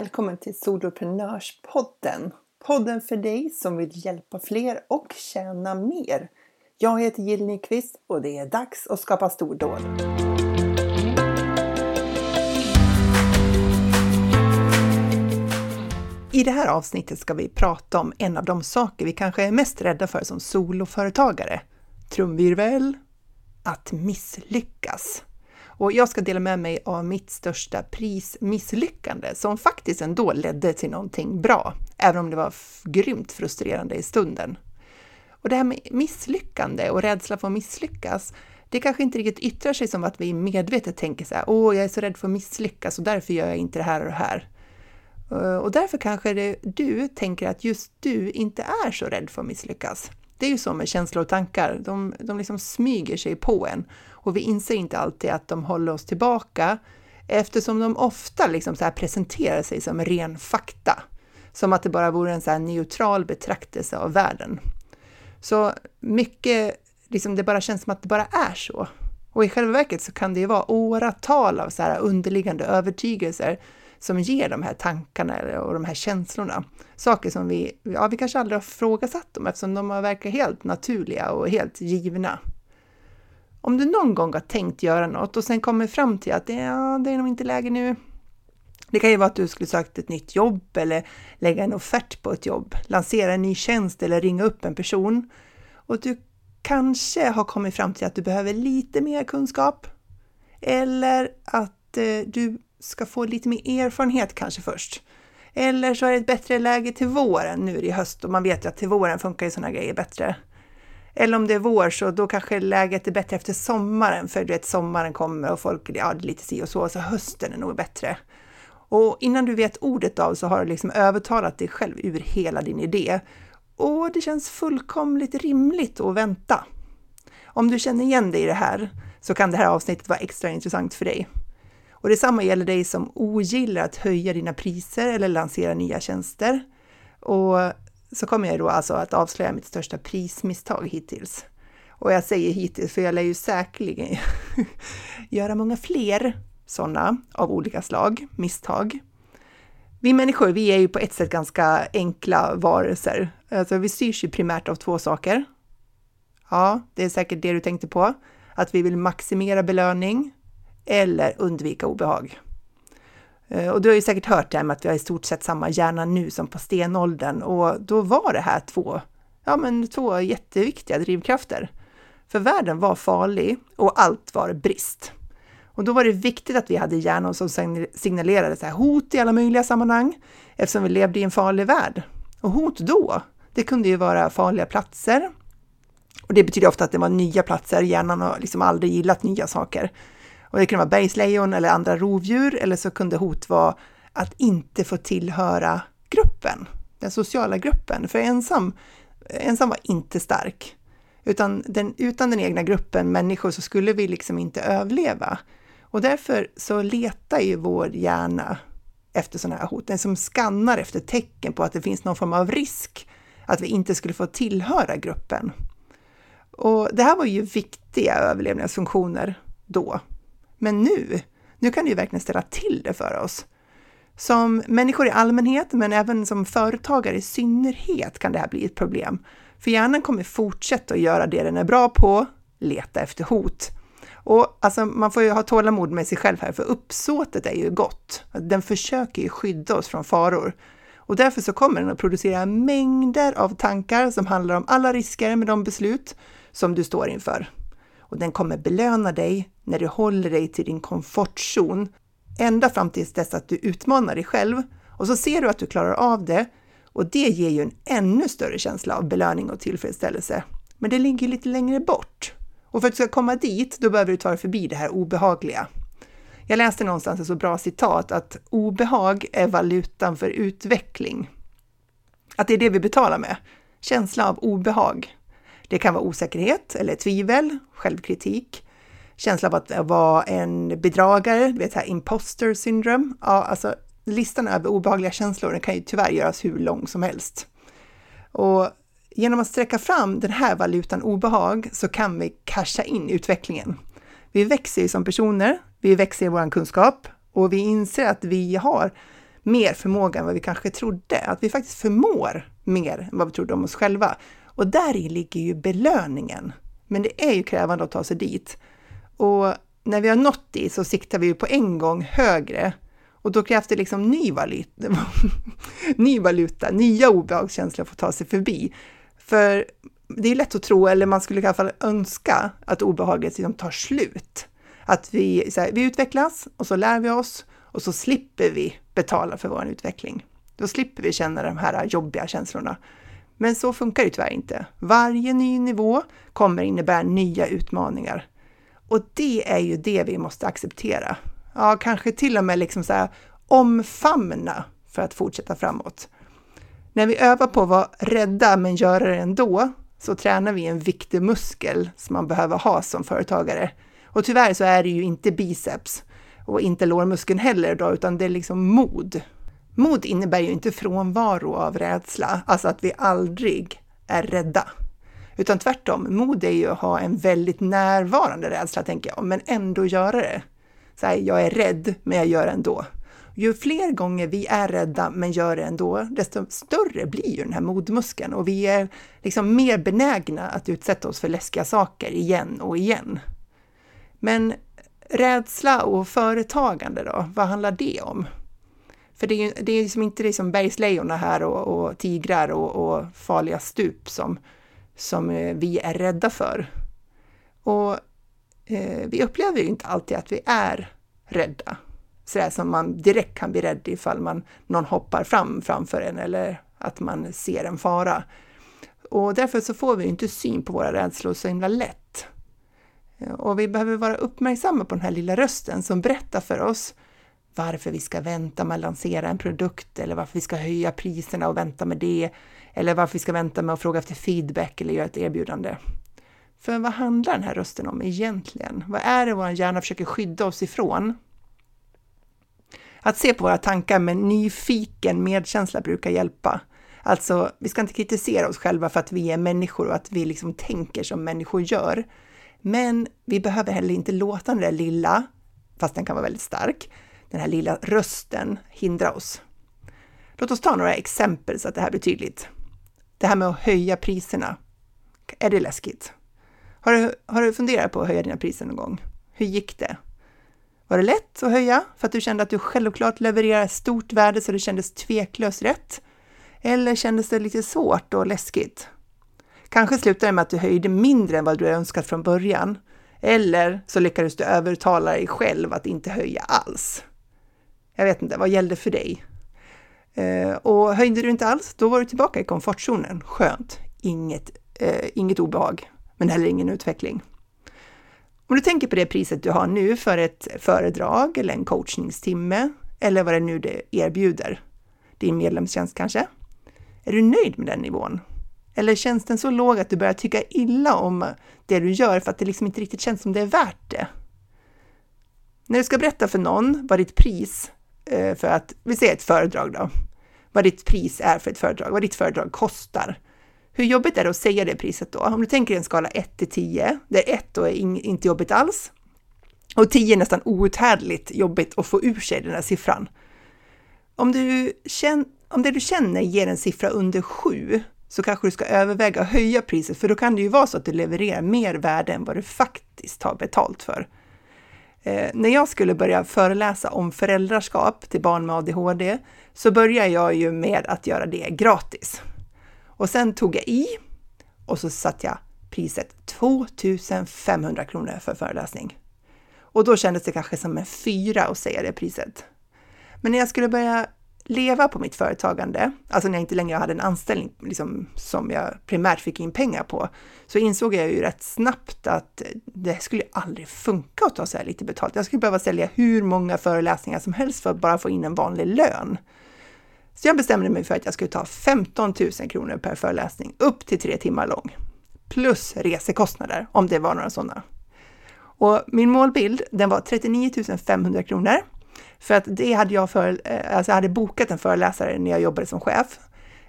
Välkommen till Soloprenörspodden! Podden för dig som vill hjälpa fler och tjäna mer. Jag heter Jill Nyqvist och det är dags att skapa stordåd. I det här avsnittet ska vi prata om en av de saker vi kanske är mest rädda för som soloföretagare. Trumvirvel, att misslyckas. Och jag ska dela med mig av mitt största prismisslyckande som faktiskt ändå ledde till någonting bra, även om det var grymt frustrerande i stunden. Och det här med misslyckande och rädsla för att misslyckas, det kanske inte riktigt yttrar sig som att vi medvetet tänker så här, åh, jag är så rädd för att misslyckas och därför gör jag inte det här och det här. Eh, och därför kanske det, du tänker att just du inte är så rädd för att misslyckas. Det är ju så med känslor och tankar, de, de liksom smyger sig på en och vi inser inte alltid att de håller oss tillbaka eftersom de ofta liksom så här presenterar sig som ren fakta. Som att det bara vore en så neutral betraktelse av världen. Så mycket, liksom det bara känns som att det bara är så. Och i själva verket så kan det ju vara åratal av så här underliggande övertygelser som ger de här tankarna och de här känslorna. Saker som vi, ja, vi kanske aldrig har frågasatt dem eftersom de verkar helt naturliga och helt givna. Om du någon gång har tänkt göra något och sen kommer fram till att ja, det är nog inte läge nu. Det kan ju vara att du skulle sökt ett nytt jobb eller lägga en offert på ett jobb, lansera en ny tjänst eller ringa upp en person. Och du kanske har kommit fram till att du behöver lite mer kunskap. Eller att eh, du ska få lite mer erfarenhet kanske först. Eller så är det ett bättre läge till våren nu i höst och man vet ju att till våren funkar ju sådana grejer bättre. Eller om det är vår så då kanske läget är bättre efter sommaren för du vet sommaren kommer och folk, ja det är lite si och så, så hösten är nog bättre. Och innan du vet ordet av så har du liksom övertalat dig själv ur hela din idé. Och det känns fullkomligt rimligt att vänta. Om du känner igen dig i det här så kan det här avsnittet vara extra intressant för dig. Och detsamma gäller dig som ogillar att höja dina priser eller lansera nya tjänster. Och så kommer jag då alltså att avslöja mitt största prismisstag hittills. Och jag säger hittills för jag lär ju säkerligen göra många fler sådana av olika slag, misstag. Vi människor, vi är ju på ett sätt ganska enkla varelser. Alltså vi styrs ju primärt av två saker. Ja, det är säkert det du tänkte på. Att vi vill maximera belöning eller undvika obehag. Eh, och du har ju säkert hört det här med att vi har i stort sett samma hjärna nu som på stenåldern och då var det här två, ja men två jätteviktiga drivkrafter. För världen var farlig och allt var brist. Och då var det viktigt att vi hade hjärnor som signalerade så här hot i alla möjliga sammanhang eftersom vi levde i en farlig värld. Och hot då, det kunde ju vara farliga platser. Och det betyder ofta att det var nya platser, hjärnan har liksom aldrig gillat nya saker. Och det kunde vara bergslejon eller andra rovdjur eller så kunde hot vara att inte få tillhöra gruppen, den sociala gruppen. För ensam, ensam var inte stark. Utan den, utan den egna gruppen människor så skulle vi liksom inte överleva. Och därför så letar ju vår hjärna efter sådana här hot. Den som skannar efter tecken på att det finns någon form av risk att vi inte skulle få tillhöra gruppen. Och det här var ju viktiga överlevnadsfunktioner då. Men nu, nu kan det ju verkligen ställa till det för oss. Som människor i allmänhet, men även som företagare i synnerhet kan det här bli ett problem. För hjärnan kommer fortsätta att göra det den är bra på, leta efter hot. Och alltså, man får ju ha tålamod med sig själv här, för uppsåtet är ju gott. Den försöker ju skydda oss från faror. Och därför så kommer den att producera mängder av tankar som handlar om alla risker med de beslut som du står inför och den kommer belöna dig när du håller dig till din komfortzon ända fram tills dess att du utmanar dig själv och så ser du att du klarar av det och det ger ju en ännu större känsla av belöning och tillfredsställelse. Men det ligger lite längre bort. Och för att du ska komma dit, då behöver du ta dig förbi det här obehagliga. Jag läste någonstans ett så bra citat att obehag är valutan för utveckling. Att det är det vi betalar med. Känsla av obehag. Det kan vara osäkerhet eller tvivel, självkritik, känsla av att vara en bedragare, vet här imposter syndrome. Ja, alltså listan över obehagliga känslor kan ju tyvärr göras hur lång som helst. Och genom att sträcka fram den här valutan obehag så kan vi casha in utvecklingen. Vi växer ju som personer, vi växer i vår kunskap och vi inser att vi har mer förmåga än vad vi kanske trodde, att vi faktiskt förmår mer än vad vi trodde om oss själva. Och där ligger ju belöningen. Men det är ju krävande att ta sig dit. Och när vi har nått dit så siktar vi ju på en gång högre och då krävs det liksom ny valuta, ny valuta nya obehagskänslor för att ta sig förbi. För det är lätt att tro, eller man skulle i alla fall önska, att obehaget liksom tar slut. Att vi, här, vi utvecklas och så lär vi oss och så slipper vi betala för vår utveckling. Då slipper vi känna de här jobbiga känslorna. Men så funkar det tyvärr inte. Varje ny nivå kommer innebära nya utmaningar. Och det är ju det vi måste acceptera. Ja, kanske till och med liksom så här, omfamna för att fortsätta framåt. När vi övar på att vara rädda men göra det ändå, så tränar vi en viktig muskel som man behöver ha som företagare. Och tyvärr så är det ju inte biceps och inte lårmuskeln heller då, utan det är liksom mod. Mod innebär ju inte frånvaro av rädsla, alltså att vi aldrig är rädda. Utan tvärtom, mod är ju att ha en väldigt närvarande rädsla, tänker jag, men ändå göra det. Så här, jag är rädd, men jag gör det ändå. Ju fler gånger vi är rädda men gör det ändå, desto större blir ju den här modmuskeln och vi är liksom mer benägna att utsätta oss för läskiga saker igen och igen. Men rädsla och företagande då, vad handlar det om? För det är ju det är liksom inte liksom bergslejon här och, och tigrar och, och, farliga stup som, som eh, vi är rädda för. Och eh, vi upplever ju inte alltid att vi är rädda sådär som man direkt kan bli rädd ifall man, någon hoppar fram framför en eller att man ser en fara. Och därför så får vi inte syn på våra rädslor så himla lätt. Och vi behöver vara uppmärksamma på den här lilla rösten som berättar för oss varför vi ska vänta med att lansera en produkt eller varför vi ska höja priserna och vänta med det eller varför vi ska vänta med att fråga efter feedback eller göra ett erbjudande. För vad handlar den här rösten om egentligen? Vad är det vår hjärna försöker skydda oss ifrån? Att se på våra tankar med nyfiken medkänsla brukar hjälpa. Alltså, vi ska inte kritisera oss själva för att vi är människor och att vi liksom tänker som människor gör. Men vi behöver heller inte låta den där lilla, fast den kan vara väldigt stark, den här lilla rösten hindra oss. Låt oss ta några exempel så att det här blir tydligt. Det här med att höja priserna. Är det läskigt? Har du, har du funderat på att höja dina priser någon gång? Hur gick det? Var det lätt att höja för att du kände att du självklart levererar ett stort värde så det kändes tveklöst rätt? Eller kändes det lite svårt och läskigt? Kanske slutade det med att du höjde mindre än vad du önskat från början. Eller så lyckades du övertala dig själv att inte höja alls. Jag vet inte, vad gällde för dig? Eh, och höjde du inte alls, då var du tillbaka i komfortzonen. Skönt, inget, eh, inget obehag, men heller ingen utveckling. Om du tänker på det priset du har nu för ett föredrag eller en coachningstimme eller vad det nu det erbjuder, din medlemstjänst kanske. Är du nöjd med den nivån? Eller känns den så låg att du börjar tycka illa om det du gör för att det liksom inte riktigt känns som det är värt det? När du ska berätta för någon vad ditt pris Eh, för att, vi säger ett föredrag då, vad ditt pris är för ett föredrag, vad ditt föredrag kostar, hur jobbigt är det att säga det priset då? Om du tänker en skala 1 till 10, där 1 då är inte jobbigt alls och 10 är nästan outhärdligt jobbigt att få ur sig den här siffran. Om, du känner, om det du känner ger en siffra under 7 så kanske du ska överväga att höja priset, för då kan det ju vara så att du levererar mer värde än vad du faktiskt har betalt för. Eh, när jag skulle börja föreläsa om föräldraskap till barn med ADHD så började jag ju med att göra det gratis. Och sen tog jag i och så satte jag priset 2500 kronor för föreläsning. Och då kändes det kanske som en fyra att säga det priset. Men när jag skulle börja leva på mitt företagande, alltså när jag inte längre hade en anställning liksom, som jag primärt fick in pengar på, så insåg jag ju rätt snabbt att det skulle aldrig funka att ta så här lite betalt. Jag skulle behöva sälja hur många föreläsningar som helst för att bara få in en vanlig lön. Så jag bestämde mig för att jag skulle ta 15 000 kronor per föreläsning, upp till tre timmar lång. Plus resekostnader, om det var några sådana. Och min målbild, den var 39 500 kronor. För att det hade jag, för, eh, alltså jag hade bokat en föreläsare när jag jobbade som chef.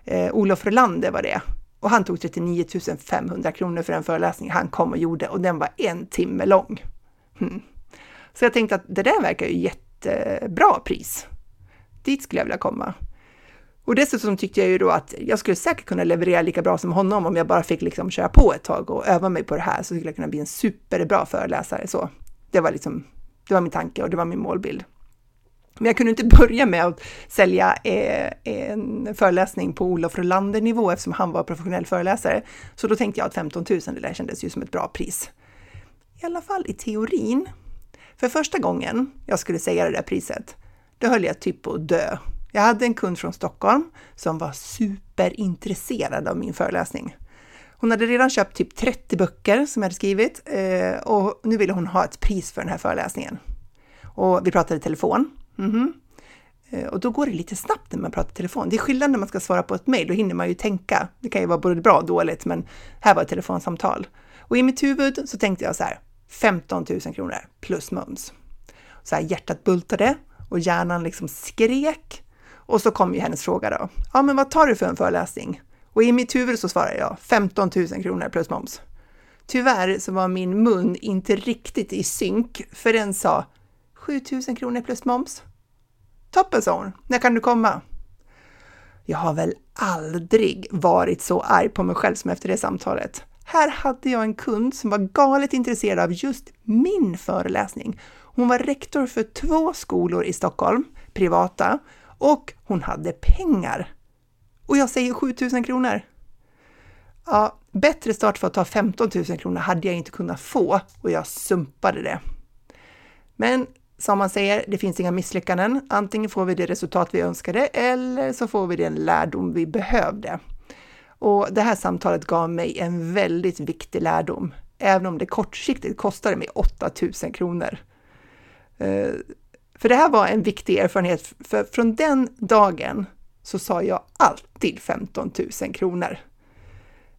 Eh, Olof Rolander var det. Och han tog 39 500 kronor för en föreläsning han kom och gjorde och den var en timme lång. Hmm. Så jag tänkte att det där verkar ju jättebra pris. Dit skulle jag vilja komma. Och dessutom tyckte jag ju då att jag skulle säkert kunna leverera lika bra som honom om jag bara fick liksom köra på ett tag och öva mig på det här så skulle jag kunna bli en superbra föreläsare. Så det var liksom, det var min tanke och det var min målbild. Men jag kunde inte börja med att sälja eh, en föreläsning på Olof Rolander nivå eftersom han var professionell föreläsare. Så då tänkte jag att 15 000, det där kändes ju som ett bra pris. I alla fall i teorin. För första gången jag skulle säga det där priset, då höll jag typ på att dö. Jag hade en kund från Stockholm som var superintresserad av min föreläsning. Hon hade redan köpt typ 30 böcker som jag hade skrivit eh, och nu ville hon ha ett pris för den här föreläsningen. Och vi pratade i telefon. Mm -hmm. Och då går det lite snabbt när man pratar i telefon. Det är skillnad när man ska svara på ett mejl, då hinner man ju tänka. Det kan ju vara både bra och dåligt, men här var ett telefonsamtal. Och i mitt huvud så tänkte jag så här, 15 000 kronor plus moms. Så här hjärtat bultade och hjärnan liksom skrek. Och så kom ju hennes fråga då. Ja, men vad tar du för en föreläsning? Och i mitt huvud så svarade jag 15 000 kronor plus moms. Tyvärr så var min mun inte riktigt i synk, för den sa 7000 kronor plus moms. Toppen, sa hon. När kan du komma? Jag har väl aldrig varit så arg på mig själv som efter det samtalet. Här hade jag en kund som var galet intresserad av just min föreläsning. Hon var rektor för två skolor i Stockholm, privata, och hon hade pengar. Och jag säger 7000 kronor. Ja, bättre start för att ta 15 000 kronor hade jag inte kunnat få och jag sumpade det. Men som man säger, det finns inga misslyckanden. Antingen får vi det resultat vi önskade eller så får vi den lärdom vi behövde. Och det här samtalet gav mig en väldigt viktig lärdom, även om det kortsiktigt kostade mig 8000 kronor. Eh, för det här var en viktig erfarenhet, för från den dagen så sa jag alltid 15 000 kronor.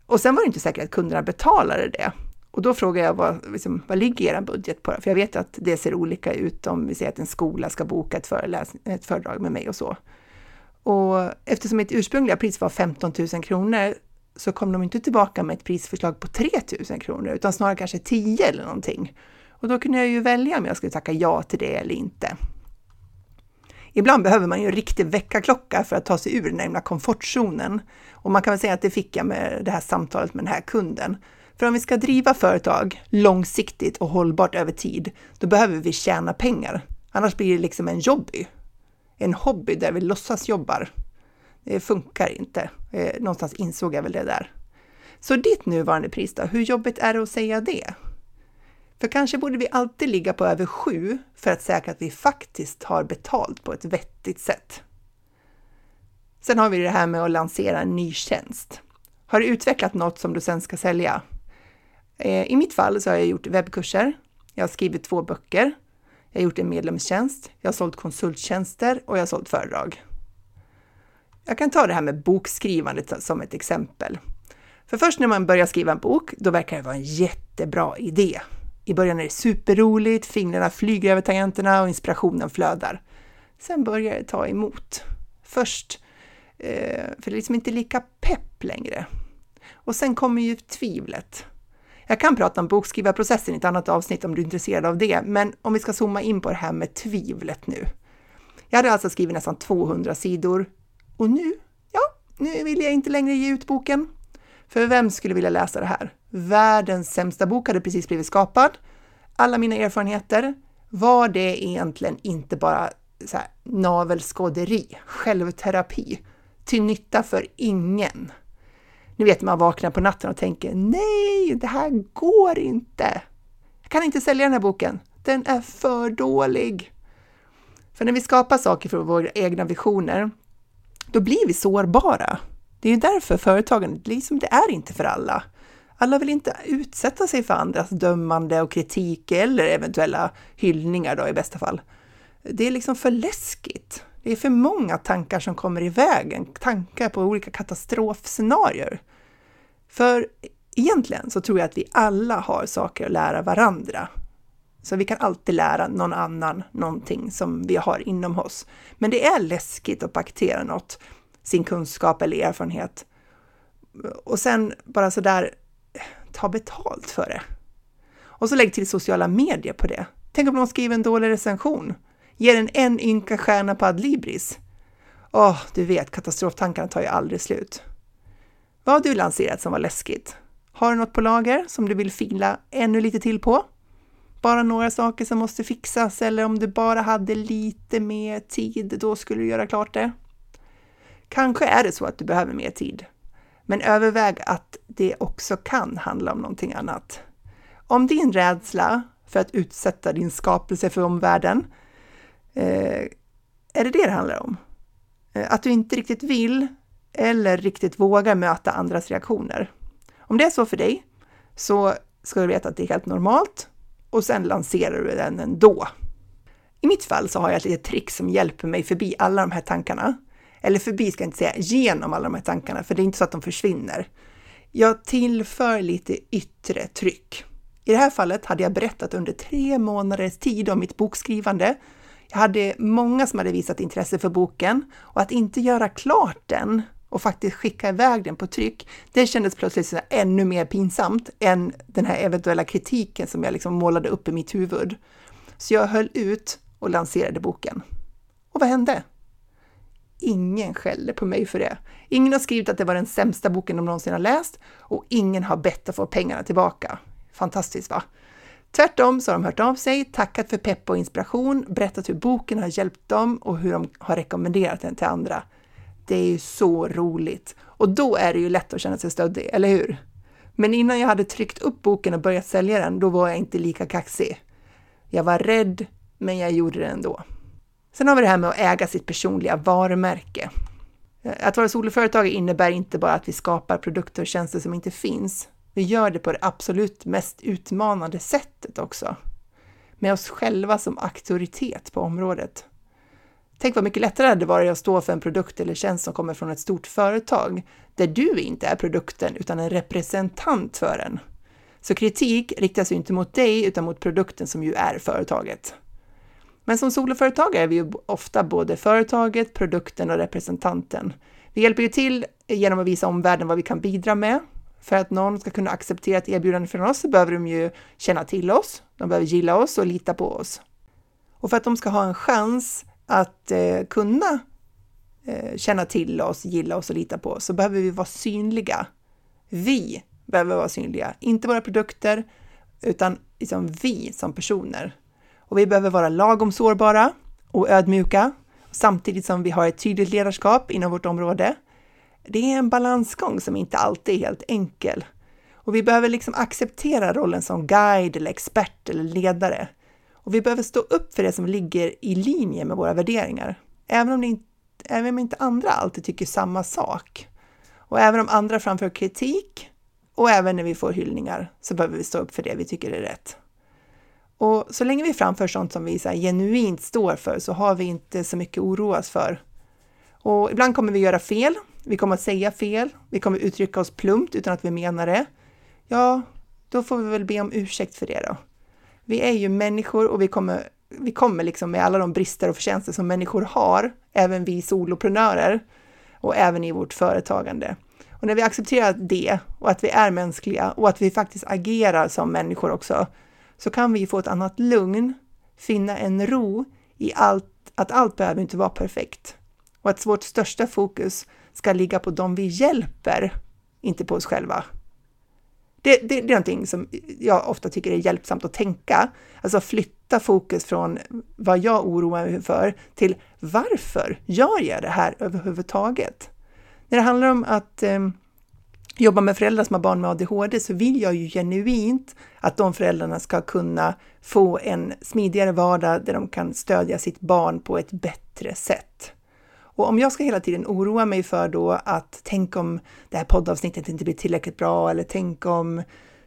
Och sen var det inte säkert att kunderna betalade det. Och då frågar jag vad, liksom, vad ligger er budget på? För jag vet att det ser olika ut om vi säger att en skola ska boka ett, ett föredrag med mig och så. Och eftersom mitt ursprungliga pris var 15 000 kronor så kom de inte tillbaka med ett prisförslag på 3 000 kronor utan snarare kanske 10 eller någonting. Och då kunde jag ju välja om jag skulle tacka ja till det eller inte. Ibland behöver man ju en riktig väckarklocka för att ta sig ur den här komfortzonen. Och man kan väl säga att det fick jag med det här samtalet med den här kunden. För om vi ska driva företag långsiktigt och hållbart över tid, då behöver vi tjäna pengar. Annars blir det liksom en jobby. En hobby där vi låtsas jobbar. Det funkar inte. Eh, någonstans insåg jag väl det där. Så ditt nuvarande pris då, hur jobbigt är det att säga det? För kanske borde vi alltid ligga på över 7 för att säkra att vi faktiskt har betalt på ett vettigt sätt. Sen har vi det här med att lansera en ny tjänst. Har du utvecklat något som du sen ska sälja? Eh, I mitt fall så har jag gjort webbkurser. Jag har skrivit två böcker. Jag har gjort en medlemstjänst. Jag har sålt konsulttjänster och jag har sålt föredrag. Jag kan ta det här med bokskrivandet som ett exempel. För först när man börjar skriva en bok, då verkar det vara en jättebra idé. I början är det superroligt, fingrarna flyger över tangenterna och inspirationen flödar. Sen börjar det ta emot. Först, eh, för det är liksom inte lika pepp längre. Och sen kommer ju tvivlet. Jag kan prata om bokskrivarprocessen i ett annat avsnitt om du är intresserad av det, men om vi ska zooma in på det här med tvivlet nu. Jag hade alltså skrivit nästan 200 sidor och nu, ja, nu vill jag inte längre ge ut boken. För vem skulle vilja läsa det här? Världens sämsta bok hade precis blivit skapad. Alla mina erfarenheter, var det egentligen inte bara så här, navelskåderi, självterapi, till nytta för ingen? Ni vet, man vaknar på natten och tänker nej, det här går inte. Jag kan inte sälja den här boken. Den är för dålig. För när vi skapar saker för våra egna visioner, då blir vi sårbara. Det är ju därför företagandet, liksom, det är inte för alla. Alla vill inte utsätta sig för andras dömande och kritik eller eventuella hyllningar då i bästa fall. Det är liksom för läskigt. Det är för många tankar som kommer i vägen, tankar på olika katastrofscenarier. För egentligen så tror jag att vi alla har saker att lära varandra. Så vi kan alltid lära någon annan någonting som vi har inom oss. Men det är läskigt att paketera något, sin kunskap eller erfarenhet. Och sen bara sådär ta betalt för det. Och så lägg till sociala medier på det. Tänk om någon skriver en dålig recension. Ge den en ynka stjärna på Adlibris. Åh, du vet, katastroftankarna tar ju aldrig slut. Vad har du lanserat som var läskigt? Har du något på lager som du vill fila ännu lite till på? Bara några saker som måste fixas eller om du bara hade lite mer tid, då skulle du göra klart det. Kanske är det så att du behöver mer tid, men överväg att det också kan handla om någonting annat. Om din rädsla för att utsätta din skapelse för omvärlden, eh, är det det det handlar om? Eh, att du inte riktigt vill eller riktigt vågar möta andras reaktioner. Om det är så för dig så ska du veta att det är helt normalt och sen lanserar du den ändå. I mitt fall så har jag ett litet trick som hjälper mig förbi alla de här tankarna. Eller förbi ska jag inte säga, genom alla de här tankarna, för det är inte så att de försvinner. Jag tillför lite yttre tryck. I det här fallet hade jag berättat under tre månaders tid om mitt bokskrivande. Jag hade många som hade visat intresse för boken och att inte göra klart den och faktiskt skicka iväg den på tryck, det kändes plötsligt så ännu mer pinsamt än den här eventuella kritiken som jag liksom målade upp i mitt huvud. Så jag höll ut och lanserade boken. Och vad hände? Ingen skällde på mig för det. Ingen har skrivit att det var den sämsta boken de någonsin har läst och ingen har bett att få pengarna tillbaka. Fantastiskt va? Tvärtom så har de hört av sig, tackat för pepp och inspiration, berättat hur boken har hjälpt dem och hur de har rekommenderat den till andra. Det är ju så roligt. Och då är det ju lätt att känna sig stöddig, eller hur? Men innan jag hade tryckt upp boken och börjat sälja den, då var jag inte lika kaxig. Jag var rädd, men jag gjorde det ändå. Sen har vi det här med att äga sitt personliga varumärke. Att vara soloföretagare innebär inte bara att vi skapar produkter och tjänster som inte finns. Vi gör det på det absolut mest utmanande sättet också. Med oss själva som auktoritet på området. Tänk vad mycket lättare det hade varit att stå för en produkt eller tjänst som kommer från ett stort företag, där du inte är produkten utan en representant för den. Så kritik riktas ju inte mot dig utan mot produkten som ju är företaget. Men som soloföretagare är vi ju ofta både företaget, produkten och representanten. Vi hjälper ju till genom att visa omvärlden vad vi kan bidra med. För att någon ska kunna acceptera ett erbjudande från oss så behöver de ju känna till oss, de behöver gilla oss och lita på oss. Och för att de ska ha en chans att eh, kunna eh, känna till oss, gilla oss och lita på oss så behöver vi vara synliga. Vi behöver vara synliga, inte våra produkter, utan liksom vi som personer. Och vi behöver vara lagom sårbara och ödmjuka samtidigt som vi har ett tydligt ledarskap inom vårt område. Det är en balansgång som inte alltid är helt enkel. Och vi behöver liksom acceptera rollen som guide eller expert eller ledare. Och vi behöver stå upp för det som ligger i linje med våra värderingar, även om, det inte, även om inte andra alltid tycker samma sak. Och även om andra framför kritik och även när vi får hyllningar så behöver vi stå upp för det vi tycker är rätt. Och så länge vi framför sånt som vi så genuint står för så har vi inte så mycket att oroa oss för. Och ibland kommer vi göra fel, vi kommer att säga fel, vi kommer uttrycka oss plumpt utan att vi menar det. Ja, då får vi väl be om ursäkt för det då. Vi är ju människor och vi kommer, vi kommer liksom med alla de brister och förtjänster som människor har, även vi soloprenörer och även i vårt företagande. Och när vi accepterar det och att vi är mänskliga och att vi faktiskt agerar som människor också, så kan vi få ett annat lugn, finna en ro i allt, att allt behöver inte vara perfekt. Och att vårt största fokus ska ligga på dem vi hjälper, inte på oss själva. Det, det, det, är någonting som jag ofta tycker är hjälpsamt att tänka. Alltså flytta fokus från vad jag oroar mig för till varför gör jag det här överhuvudtaget? När det handlar om att eh, jobba med föräldrar som har barn med ADHD så vill jag ju genuint att de föräldrarna ska kunna få en smidigare vardag där de kan stödja sitt barn på ett bättre sätt. Och om jag ska hela tiden oroa mig för då att tänk om det här poddavsnittet inte blir tillräckligt bra eller tänk om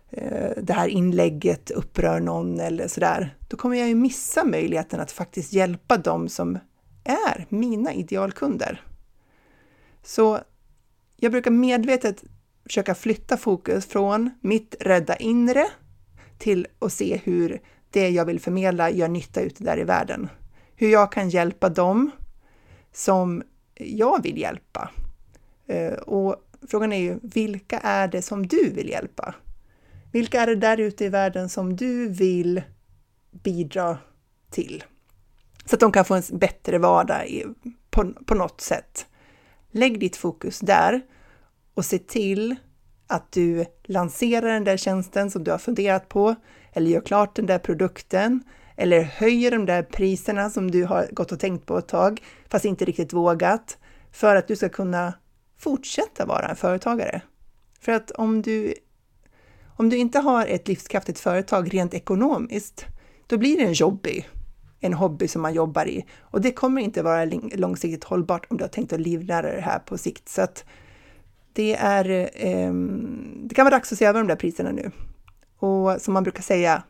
eh, det här inlägget upprör någon eller sådär, då kommer jag ju missa möjligheten att faktiskt hjälpa dem som är mina idealkunder. Så jag brukar medvetet försöka flytta fokus från mitt rädda inre till att se hur det jag vill förmedla gör nytta ute där i världen. Hur jag kan hjälpa dem som jag vill hjälpa. Eh, och frågan är ju, vilka är det som du vill hjälpa? Vilka är det där ute i världen som du vill bidra till? Så att de kan få en bättre vardag på, på något sätt. Lägg ditt fokus där och se till att du lanserar den där tjänsten som du har funderat på eller gör klart den där produkten eller höjer de där priserna som du har gått och tänkt på ett tag fast inte riktigt vågat för att du ska kunna fortsätta vara en företagare. För att om du, om du inte har ett livskraftigt företag rent ekonomiskt, då blir det en jobbig, en hobby som man jobbar i och det kommer inte vara långsiktigt hållbart om du har tänkt att livnära det här på sikt. Så att det är, eh, det kan vara dags att se över de där priserna nu. Och som man brukar säga,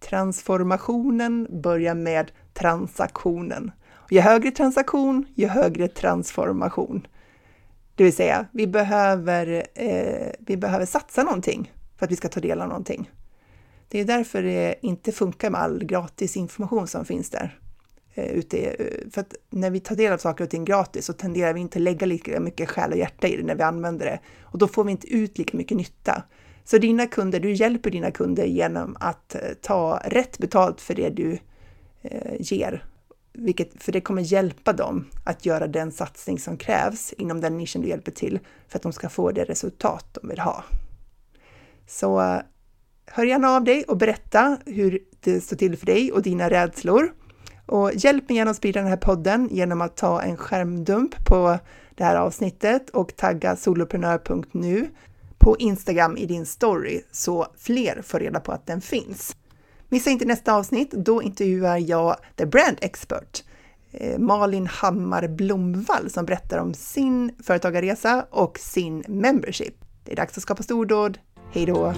transformationen börjar med transaktionen. Ju högre transaktion, ju högre transformation. Det vill säga, vi behöver, eh, vi behöver satsa någonting för att vi ska ta del av någonting. Det är därför det inte funkar med all gratis information som finns där. Eh, ute, eh, för att när vi tar del av saker och ting gratis så tenderar vi inte lägga lika mycket själ och hjärta i det när vi använder det och då får vi inte ut lika mycket nytta. Så dina kunder, du hjälper dina kunder genom att eh, ta rätt betalt för det du eh, ger. Vilket, för det kommer hjälpa dem att göra den satsning som krävs inom den nischen du hjälper till för att de ska få det resultat de vill ha. Så eh, hör gärna av dig och berätta hur det står till för dig och dina rädslor. Och hjälp mig gärna att sprida den här podden genom att ta en skärmdump på det här avsnittet och tagga soloprenör.nu på Instagram i din story så fler får reda på att den finns. Missa inte nästa avsnitt, då intervjuar jag The Brand Expert, eh, Malin Hammar Blomvall som berättar om sin företagarresa och sin membership. Det är dags att skapa stordåd. Hej då!